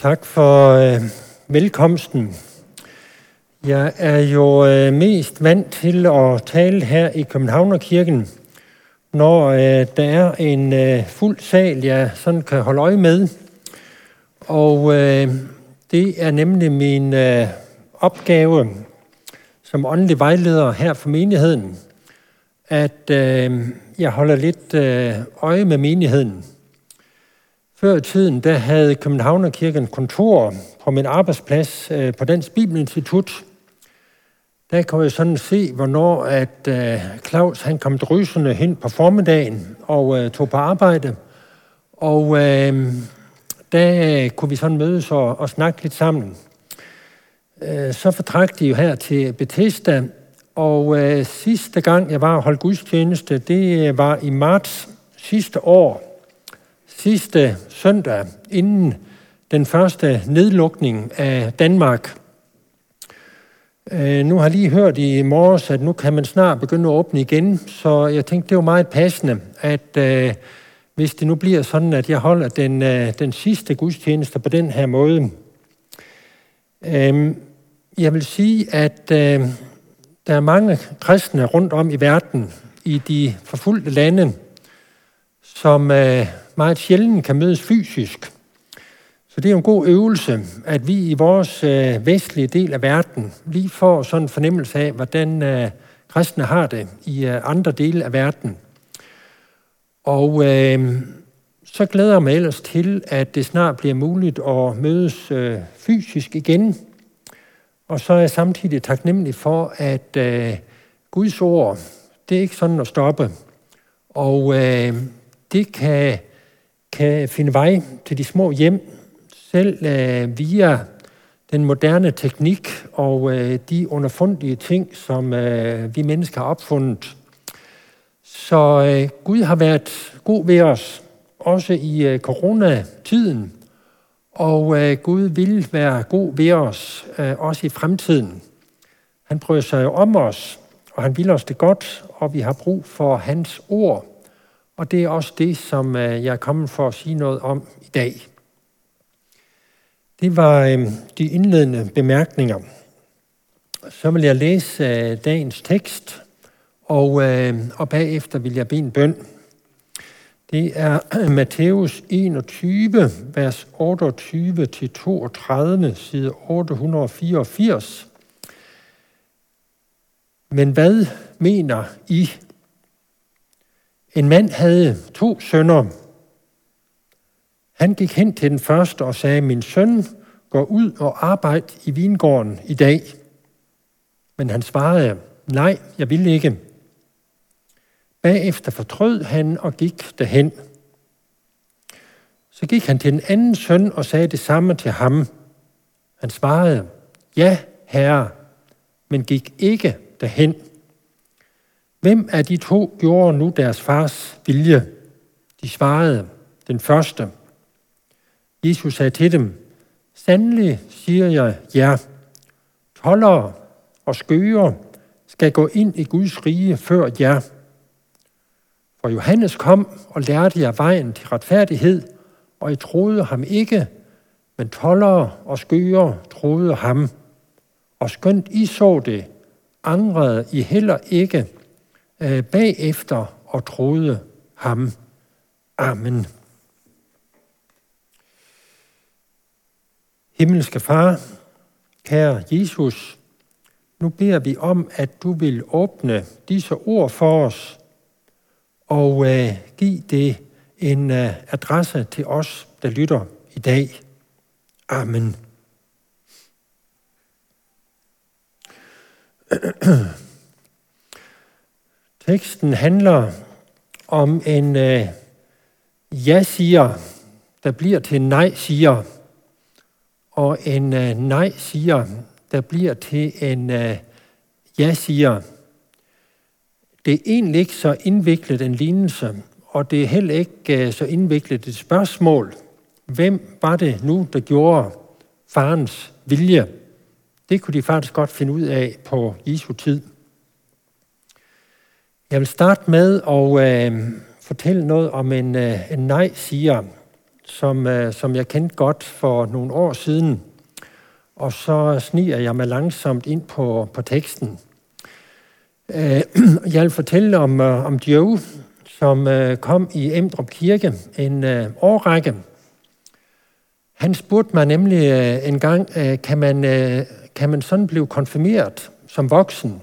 Tak for øh, velkomsten. Jeg er jo øh, mest vant til at tale her i Københavnerkirken, når øh, der er en øh, fuld sal, jeg sådan kan holde øje med. Og øh, det er nemlig min øh, opgave som åndelig vejleder her for menigheden, at øh, jeg holder lidt øh, øje med menigheden. Før i tiden, der havde Københavnerkirken kontor på min arbejdsplads øh, på Dansk Bibelinstitut. Der kunne jeg sådan se, hvornår at øh, Claus han kom drysende hen på formiddagen og øh, tog på arbejde. Og øh, der kunne vi sådan mødes og, og snakke lidt sammen. Øh, så fortrak de jo her til Bethesda, og øh, sidste gang jeg var og holdt gudstjeneste, det øh, var i marts sidste år sidste søndag, inden den første nedlukning af Danmark. Øh, nu har jeg lige hørt i morges, at nu kan man snart begynde at åbne igen, så jeg tænkte, det var meget passende, at øh, hvis det nu bliver sådan, at jeg holder den, øh, den sidste gudstjeneste på den her måde. Øhm, jeg vil sige, at der er mange kristne rundt om i verden, i de forfulgte lande, som meget sjældent kan mødes fysisk. Så det er en god øvelse, at vi i vores øh, vestlige del af verden lige får sådan en fornemmelse af, hvordan øh, kristne har det i øh, andre dele af verden. Og øh, så glæder jeg mig ellers til, at det snart bliver muligt at mødes øh, fysisk igen. Og så er jeg samtidig taknemmelig for, at øh, Guds ord, det er ikke sådan at stoppe. Og øh, det kan kan finde vej til de små hjem, selv øh, via den moderne teknik og øh, de underfundige ting, som øh, vi mennesker har opfundet. Så øh, Gud har været god ved os, også i øh, coronatiden, og øh, Gud vil være god ved os, øh, også i fremtiden. Han prøver sig om os, og han vil os det godt, og vi har brug for hans ord og det er også det, som øh, jeg er kommet for at sige noget om i dag. Det var øh, de indledende bemærkninger. Så vil jeg læse øh, dagens tekst, og, og bagefter vil jeg bede en bøn. Det er Matthæus 21, vers 28-32, side 884. Men hvad mener I en mand havde to sønner. Han gik hen til den første og sagde, min søn, går ud og arbejd i vingården i dag. Men han svarede, nej, jeg vil ikke. Bagefter fortrød han og gik derhen. Så gik han til den anden søn og sagde det samme til ham. Han svarede, ja, herre, men gik ikke derhen. Hvem af de to gjorde nu deres fars vilje? De svarede, den første. Jesus sagde til dem, Sandelig siger jeg ja, tollere og skøger skal gå ind i Guds rige før jer. For Johannes kom og lærte jer vejen til retfærdighed, og I troede ham ikke, men tollere og skøger troede ham. Og skønt I så det, angrede I heller ikke, øh, bagefter og troede ham. Amen. Himmelske Far, kære Jesus, nu beder vi om, at du vil åbne disse ord for os og øh, give det en øh, adresse til os, der lytter i dag. Amen. Teksten handler om en øh, ja-siger, der bliver til nej-siger, og en øh, nej-siger, der bliver til en øh, ja-siger. Det er egentlig ikke så indviklet en lignelse, og det er heller ikke øh, så indviklet et spørgsmål. Hvem var det nu, der gjorde farens vilje? Det kunne de faktisk godt finde ud af på Jesu tid. Jeg vil starte med at øh, fortælle noget om en, øh, en nej-siger, som, øh, som jeg kendte godt for nogle år siden. Og så sniger jeg mig langsomt ind på, på teksten. Øh, jeg vil fortælle om, øh, om Joe, som øh, kom i Emdrup Kirke en øh, årrække. Han spurgte mig nemlig øh, en gang, øh, kan, man, øh, kan man sådan blive konfirmeret som voksen?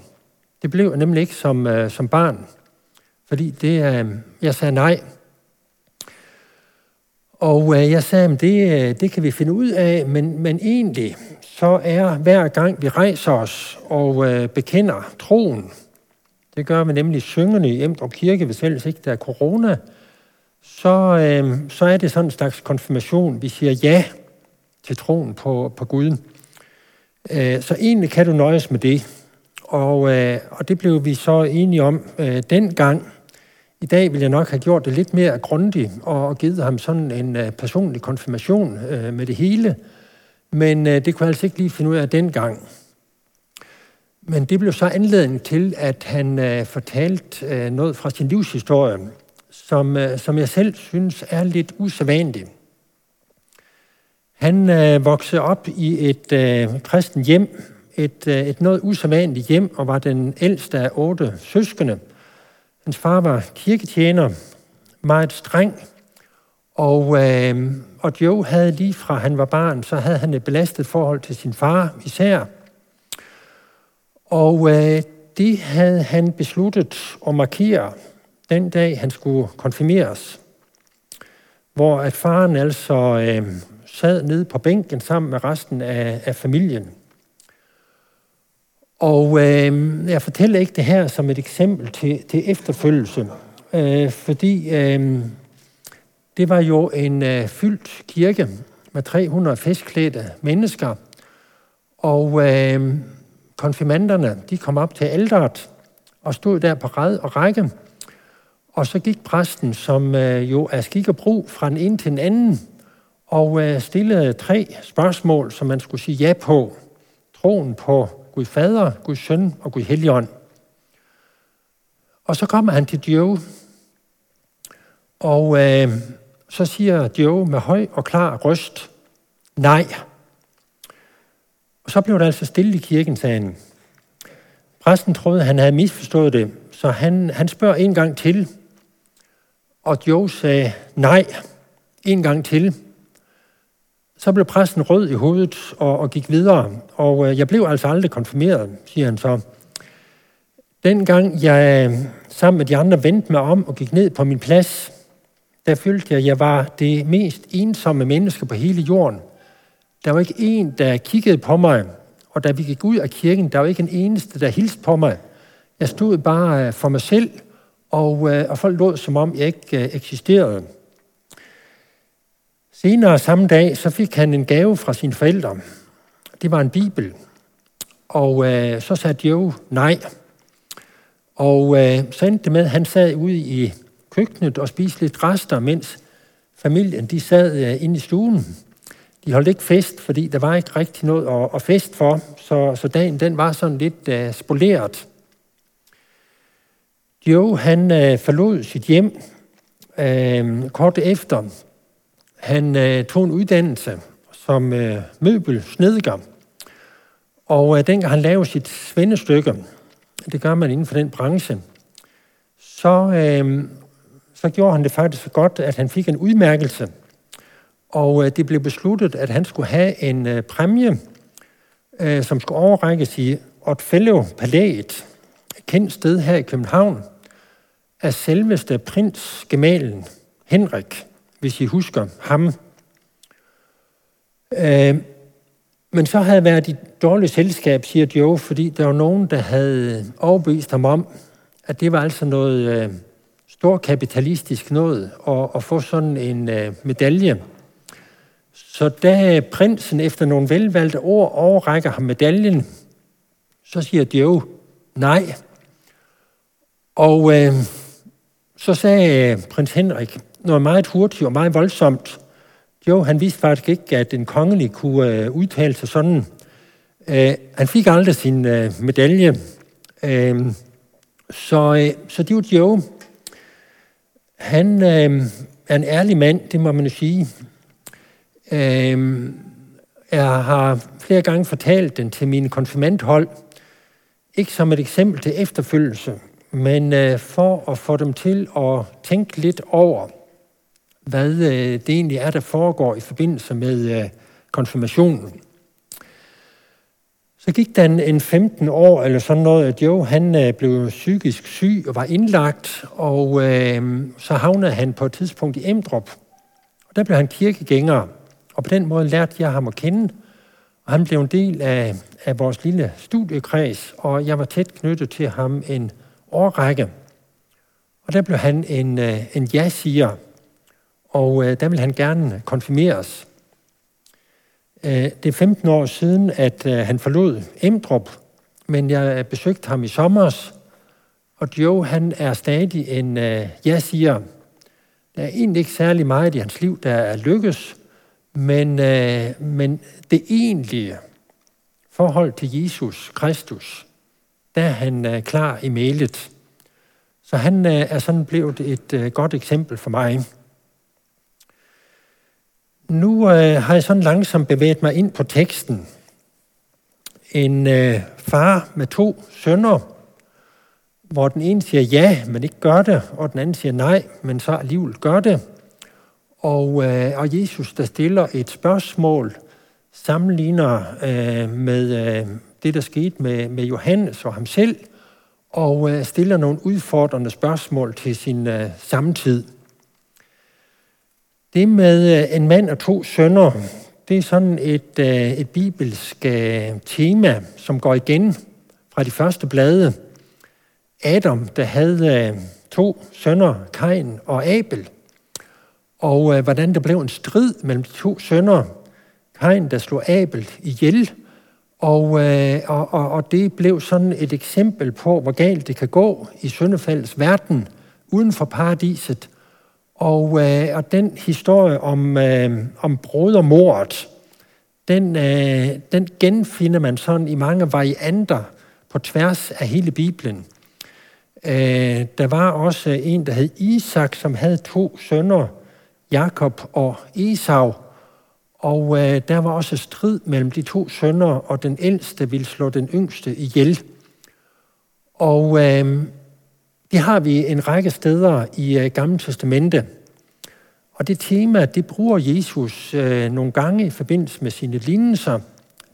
Det blev nemlig ikke som, øh, som barn, fordi det, øh, jeg sagde nej. Og øh, jeg sagde, at det, øh, det kan vi finde ud af, men, men egentlig så er hver gang vi rejser os og øh, bekender troen, det gør vi nemlig syngende i Emdrup Kirke, hvis ellers ikke der er corona, så, øh, så er det sådan en slags konfirmation. Vi siger ja til troen på, på Gud. Øh, så egentlig kan du nøjes med det. Og, øh, og det blev vi så enige om øh, dengang. I dag ville jeg nok have gjort det lidt mere grundigt og givet ham sådan en øh, personlig konfirmation øh, med det hele. Men øh, det kunne jeg altså ikke lige finde ud af dengang. Men det blev så anledning til, at han øh, fortalte øh, noget fra sin livshistorie, som, øh, som jeg selv synes er lidt usædvanligt. Han øh, voksede op i et øh, kristen hjem, et, øh, et noget usædvanligt hjem, og var den ældste af otte søskende. Hans far var kirketjener, meget streng, og, øh, og Joe havde lige fra han var barn, så havde han et belastet forhold til sin far især. Og øh, det havde han besluttet at markere den dag, han skulle konfirmeres. Hvor at faren altså øh, sad nede på bænken sammen med resten af, af familien. Og øh, jeg fortæller ikke det her som et eksempel til, til efterfølgelse, øh, fordi øh, det var jo en øh, fyldt kirke med 300 festklædte mennesker, og øh, konfirmanderne de kom op til alderet og stod der på ræd og række, og så gik præsten, som øh, jo er skik og brug, fra den ene til den anden, og øh, stillede tre spørgsmål, som man skulle sige ja på. Troen på Gud Fader, Gud Søn og Gud Helligånd. Og så kommer han til Joe, og øh, så siger Joe med høj og klar røst, nej. Og så blev der altså stille i kirken, sagde han. Præsten troede, han havde misforstået det, så han, han spørger en gang til. Og Joe sagde nej en gang til. Så blev præsten rød i hovedet og, og gik videre. Og øh, jeg blev altså aldrig konfirmeret, siger han så. Dengang jeg sammen med de andre vendte mig om og gik ned på min plads, der følte jeg, at jeg var det mest ensomme menneske på hele jorden. Der var ikke en, der kiggede på mig, og da vi gik ud af kirken, der var ikke en eneste, der hilste på mig. Jeg stod bare øh, for mig selv, og, øh, og folk lå, som om jeg ikke øh, eksisterede. Senere samme dag, så fik han en gave fra sine forældre. Det var en bibel. Og øh, så sagde Joe nej. Og øh, så endte det med, at han sad ude i køkkenet og spiste lidt rester, mens familien de sad øh, inde i stuen. De holdt ikke fest, fordi der var ikke rigtig noget at, at fest for, så, så dagen den var sådan lidt øh, spoleret. Joe han øh, forlod sit hjem øh, kort efter. Han øh, tog en uddannelse som øh, møbelsnedker, og øh, dengang han lavede sit svendestykke, det gør man inden for den branche, så, øh, så gjorde han det faktisk så godt, at han fik en udmærkelse. Og øh, det blev besluttet, at han skulle have en øh, præmie, øh, som skulle overrækkes i Otfellow Palæet, et kendt sted her i København, af selveste prins Gemalen, Henrik, hvis I husker ham. Øh, men så havde været i dårligt selskab, siger Joe, fordi der var nogen, der havde overbevist ham om, at det var altså noget øh, stor kapitalistisk noget at, at få sådan en øh, medalje så da prinsen efter nogle velvalgte ord overrækker ham medaljen, så siger Joe nej. Og øh, så sagde øh, prins Henrik noget meget hurtigt og meget voldsomt. Jo, han vidste faktisk ikke, at en kongelig kunne øh, udtale sig sådan. Øh, han fik aldrig sin øh, medalje. Øh, så, øh, så det var Joe. Han øh, er en ærlig mand, det må man jo sige. Øh, jeg har flere gange fortalt den til mine konfirmandhold, ikke som et eksempel til efterfølgelse, men øh, for at få dem til at tænke lidt over, hvad øh, det egentlig er, der foregår i forbindelse med øh, konfirmationen. Så gik der en 15 år eller sådan noget, at jo, han øh, blev psykisk syg og var indlagt, og øh, så havnede han på et tidspunkt i Emdrup. Og der blev han kirkegænger, og på den måde lærte jeg ham at kende, og han blev en del af, af vores lille studiekreds, og jeg var tæt knyttet til ham en årrække. Og der blev han en, en ja-siger, og øh, der vil han gerne konfirmeres. Øh, det er 15 år siden, at øh, han forlod Emdrup, men jeg øh, besøgte ham i sommer, og Joe han er stadig en øh, ja-siger. Der er egentlig ikke særlig meget i hans liv, der er lykkes, men, øh, men det egentlige forhold til Jesus Kristus, der er han øh, klar i mailet. Så han er sådan blevet et godt eksempel for mig. Nu øh, har jeg sådan langsomt bevæget mig ind på teksten. En øh, far med to sønner, hvor den ene siger ja, men ikke gør det, og den anden siger nej, men så alligevel gør det. Og, øh, og Jesus, der stiller et spørgsmål, sammenligner øh, med øh, det, der skete med, med Johannes og ham selv, og øh, stiller nogle udfordrende spørgsmål til sin øh, samtid. Det med øh, en mand og to sønner, det er sådan et, øh, et bibelsk øh, tema, som går igen fra de første blade. Adam, der havde to sønner, Kain og Abel, og hvordan der blev en strid mellem de to sønner. Kain, der slog Abel ihjel, og, og, og, og det blev sådan et eksempel på, hvor galt det kan gå i syndefaldets verden, uden for paradiset, og, øh, og den historie om, øh, om brodermordet, den, øh, den genfinder man sådan i mange varianter på tværs af hele Bibelen. Øh, der var også en, der hed Isak, som havde to sønner, Jakob og Esau. Og øh, der var også strid mellem de to sønner, og den ældste ville slå den yngste ihjel. Og øh, det har vi en række steder i uh, Gamle Testamente. Og det tema, det bruger Jesus uh, nogle gange i forbindelse med sine lignelser.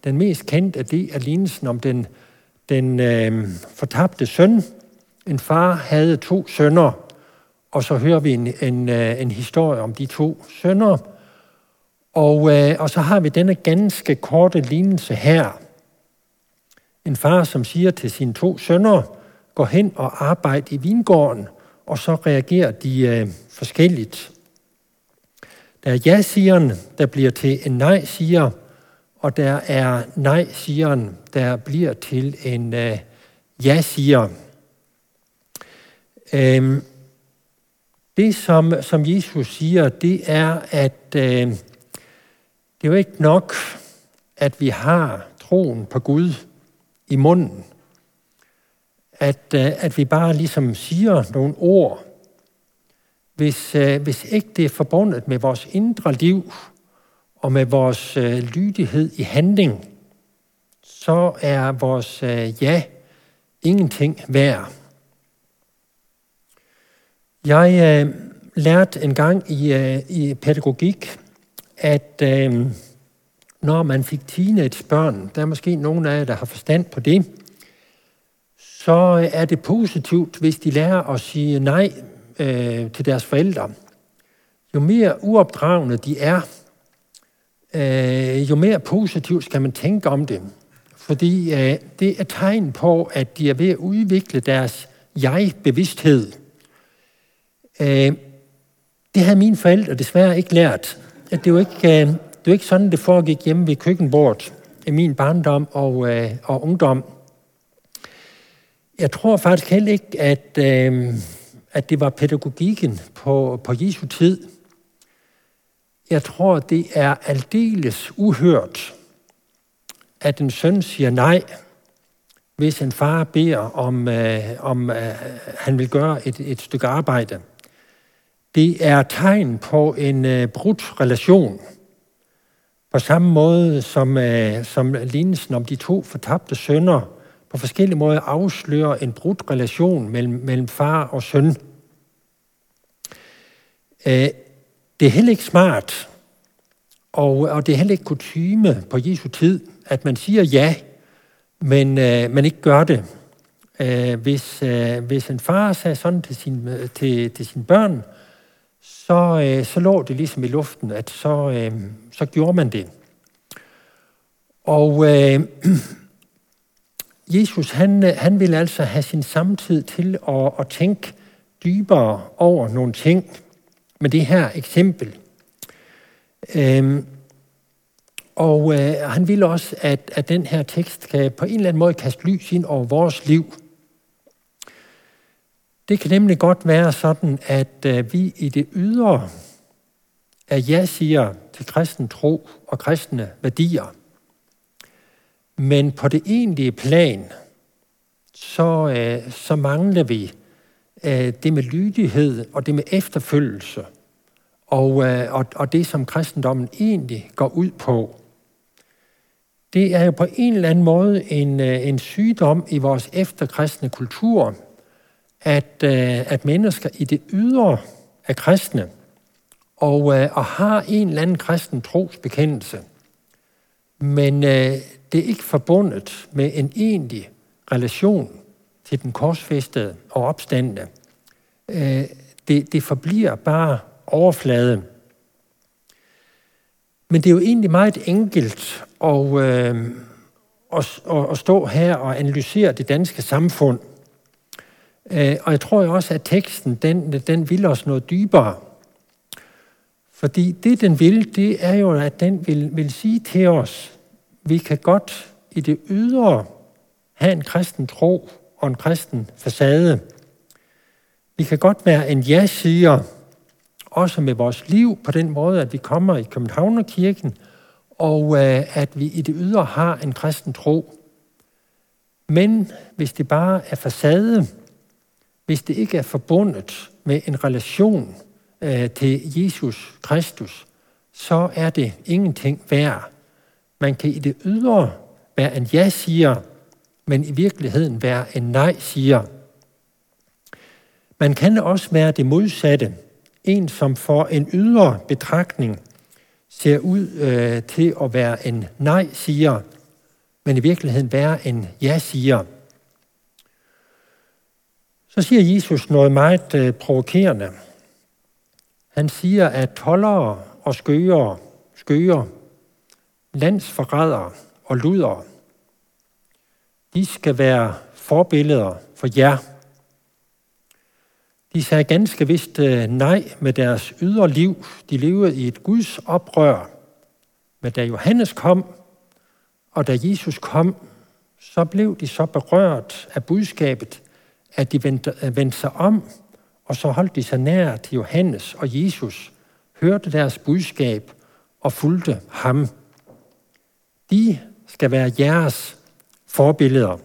Den mest kendte af det er lignelsen om den, den uh, fortabte søn. En far havde to sønner, og så hører vi en, en, uh, en historie om de to sønner. Og, uh, og så har vi denne ganske korte lignelse her. En far, som siger til sine to sønner, går hen og arbejder i vingården, og så reagerer de øh, forskelligt. Der er ja-sigeren, der bliver til en nej-siger, og der er nej-sigeren, der bliver til en øh, ja-siger. Øhm, det, som, som Jesus siger, det er, at øh, det er jo ikke nok, at vi har troen på Gud i munden at, øh, at vi bare ligesom siger nogle ord, hvis, øh, hvis ikke det er forbundet med vores indre liv og med vores øh, lydighed i handling, så er vores ja ingenting værd. Jeg øh, lærte en gang i, øh, i pædagogik, at øh, når man fik teenagebørn, der er måske nogen af jer, der har forstand på det, så øh, er det positivt, hvis de lærer at sige nej øh, til deres forældre. Jo mere uopdragende de er, øh, jo mere positivt skal man tænke om det. Fordi øh, det er tegn på, at de er ved at udvikle deres jeg-bevidsthed. Øh, det havde mine forældre desværre ikke lært. At det er ikke, øh, det er ikke sådan, det foregik hjemme ved køkkenbordet i min barndom og, øh, og ungdom. Jeg tror faktisk heller ikke, at, øh, at det var pædagogikken på, på Jesu tid. Jeg tror, det er aldeles uhørt, at en søn siger nej, hvis en far beder om, øh, om øh, han vil gøre et, et stykke arbejde. Det er tegn på en øh, brudt relation. På samme måde som, øh, som lignelsen om de to fortabte sønner på forskellige måder afslører en brudt relation mellem, mellem far og søn. Øh, det er heller ikke smart, og, og det er heller ikke kutyme på Jesu tid, at man siger ja, men øh, man ikke gør det. Øh, hvis, øh, hvis en far sagde sådan til, sin, til, til sine børn, så, øh, så lå det ligesom i luften, at så, øh, så gjorde man det. Og øh, Jesus, han, han vil altså have sin samtid til at, at tænke dybere over nogle ting med det her eksempel. Øhm, og øh, han vil også, at, at den her tekst kan på en eller anden måde kaste lys ind over vores liv. Det kan nemlig godt være sådan, at øh, vi i det ydre af ja siger til kristen tro og kristne værdier. Men på det egentlige plan, så, øh, så mangler vi øh, det med lydighed og det med efterfølgelse og, øh, og, og det, som kristendommen egentlig går ud på. Det er jo på en eller anden måde en, øh, en sygdom i vores efterkristne kultur, at, øh, at mennesker i det ydre er kristne, og, øh, og har en eller anden kristen trosbekendelse. Men øh, det er ikke forbundet med en egentlig relation til den korsfæstede og opstandende. Øh, det, det forbliver bare overflade. Men det er jo egentlig meget enkelt øh, at, øh, at, at stå her og analysere det danske samfund. Øh, og jeg tror jo også, at teksten den, den vil os noget dybere. Fordi det, den vil, det er jo, at den vil, vil sige til os, vi kan godt i det ydre have en kristen tro og en kristen facade. Vi kan godt være en ja-siger, også med vores liv, på den måde, at vi kommer i Københavnerkirken, og øh, at vi i det ydre har en kristen tro. Men hvis det bare er facade, hvis det ikke er forbundet med en relation øh, til Jesus Kristus, så er det ingenting værd. Man kan i det ydre være en ja-siger, men i virkeligheden være en nej-siger. Man kan også være det modsatte. En, som for en ydre betragtning ser ud øh, til at være en nej-siger, men i virkeligheden være en ja-siger. Så siger Jesus noget meget øh, provokerende. Han siger, at tollere og skøger, skøger landsforrædere og ludere, de skal være forbilleder for jer. De sagde ganske vist øh, nej med deres ydre liv. De levede i et Guds oprør. Men da Johannes kom, og da Jesus kom, så blev de så berørt af budskabet, at de vendte, øh, vendte sig om, og så holdt de sig nær til Johannes og Jesus, hørte deres budskab og fulgte ham. De skal være jeres forbilleder.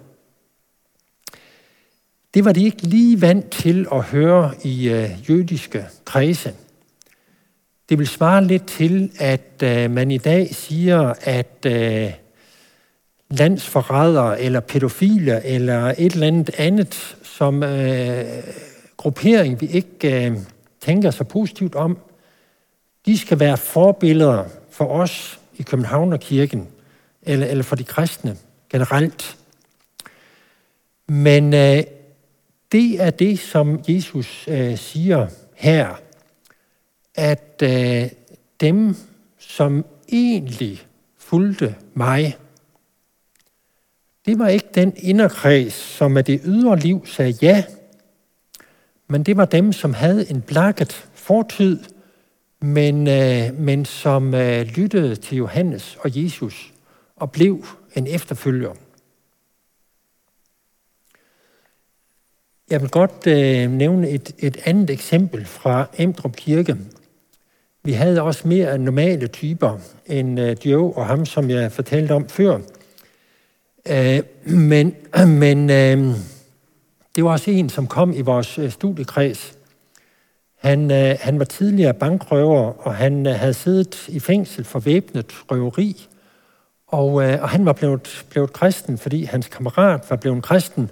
Det var de ikke lige vant til at høre i øh, jødiske kredse. Det vil svare lidt til, at øh, man i dag siger, at øh, landsforrædere eller pædofile eller et eller andet andet som øh, gruppering, vi ikke øh, tænker så positivt om, de skal være forbilleder for os i Københavnerkirken eller, eller for de kristne generelt. Men øh, det er det, som Jesus øh, siger her, at øh, dem, som egentlig fulgte mig, det var ikke den inderkreds, som af det ydre liv sagde ja, men det var dem, som havde en blakket fortid, men, øh, men som øh, lyttede til Johannes og Jesus og blev en efterfølger. Jeg vil godt øh, nævne et, et andet eksempel fra Emdrup Kirke. Vi havde også mere normale typer end øh, Joe og ham, som jeg fortalte om før. Øh, men men øh, det var også en, som kom i vores øh, studiekreds. Han, øh, han var tidligere bankrøver, og han øh, havde siddet i fængsel for væbnet røveri. Og, øh, og han var blevet, blevet kristen, fordi hans kammerat var blevet kristen.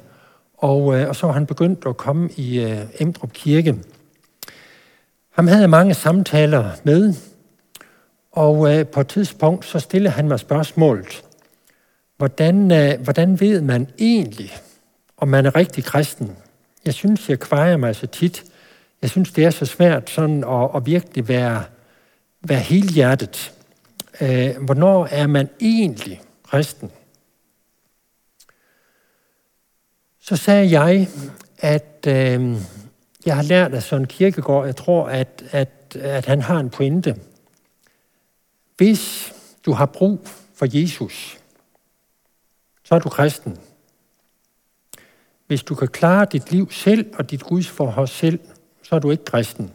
Og, øh, og så var han begyndt at komme i øh, Emdrup Kirke. Ham havde jeg mange samtaler med, og øh, på et tidspunkt så stillede han mig spørgsmålet, hvordan, øh, hvordan ved man egentlig, om man er rigtig kristen? Jeg synes, jeg kvejer mig så tit. Jeg synes, det er så svært sådan at, at virkelig være, være helhjertet. Øh, hvornår er man egentlig kristen? Så sagde jeg, at øh, jeg har lært af Søren Kirkegaard, jeg tror, at, at, at han har en pointe. Hvis du har brug for Jesus, så er du kristen. Hvis du kan klare dit liv selv og dit gudsforhold selv, så er du ikke kristen.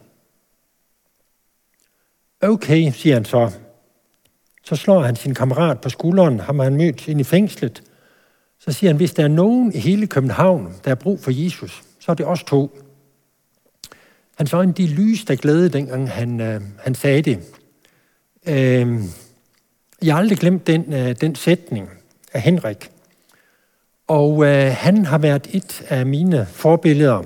Okay, siger han så. Så slår han sin kammerat på skulderen, ham har han mødt ind i fængslet. Så siger han, hvis der er nogen i hele København, der er brug for Jesus, så er det os to. Hans øjne, de lyste af glæde, dengang han, øh, han sagde det. Øh, jeg har aldrig glemt den, øh, den sætning af Henrik. Og øh, han har været et af mine forbilleder.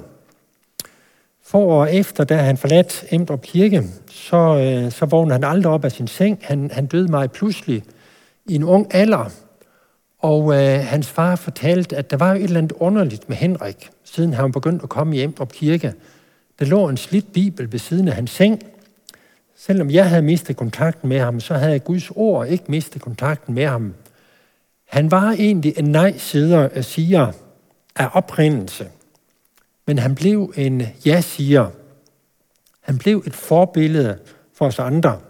For år efter, da han forladt Emdrup Kirke, så, øh, så vågnede han aldrig op af sin seng. Han, han døde meget pludselig i en ung alder. Og øh, hans far fortalte, at der var jo et eller andet underligt med Henrik, siden han begyndte at komme i Emdrup Kirke. Der lå en slidt bibel ved siden af hans seng. Selvom jeg havde mistet kontakten med ham, så havde Guds ord ikke mistet kontakten med ham. Han var egentlig en nej-sider øh, siger af oprindelse, men han blev en ja-siger. Han blev et forbillede for os andre.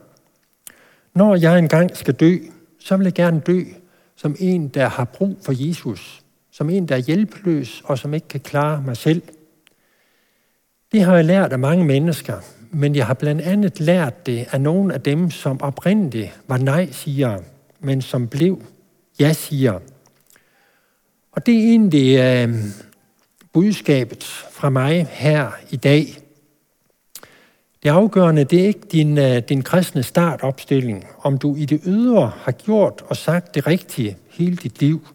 Når jeg engang skal dø, så vil jeg gerne dø som en, der har brug for Jesus, som en, der er hjælpeløs og som ikke kan klare mig selv. Det har jeg lært af mange mennesker, men jeg har blandt andet lært det af nogle af dem, som oprindeligt var nej-siger, men som blev ja-siger. Og det er egentlig øh, budskabet fra mig her i dag. Det afgørende, det er ikke din, øh, din kristne startopstilling, om du i det ydre har gjort og sagt det rigtige hele dit liv.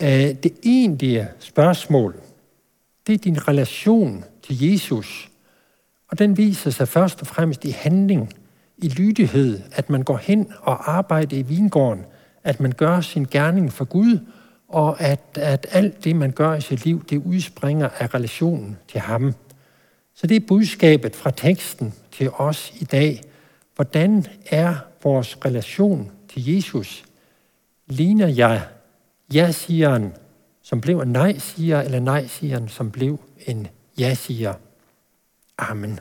Øh, det egentlige spørgsmål, det er din relation til Jesus. Og den viser sig først og fremmest i handling, i lydighed, at man går hen og arbejder i vingården, at man gør sin gerning for Gud, og at, at alt det, man gør i sit liv, det udspringer af relationen til ham. Så det er budskabet fra teksten til os i dag. Hvordan er vores relation til Jesus? Ligner jeg ja-sigeren, som blev en nej-siger, eller nej-sigeren, som blev en ja-siger? Amen.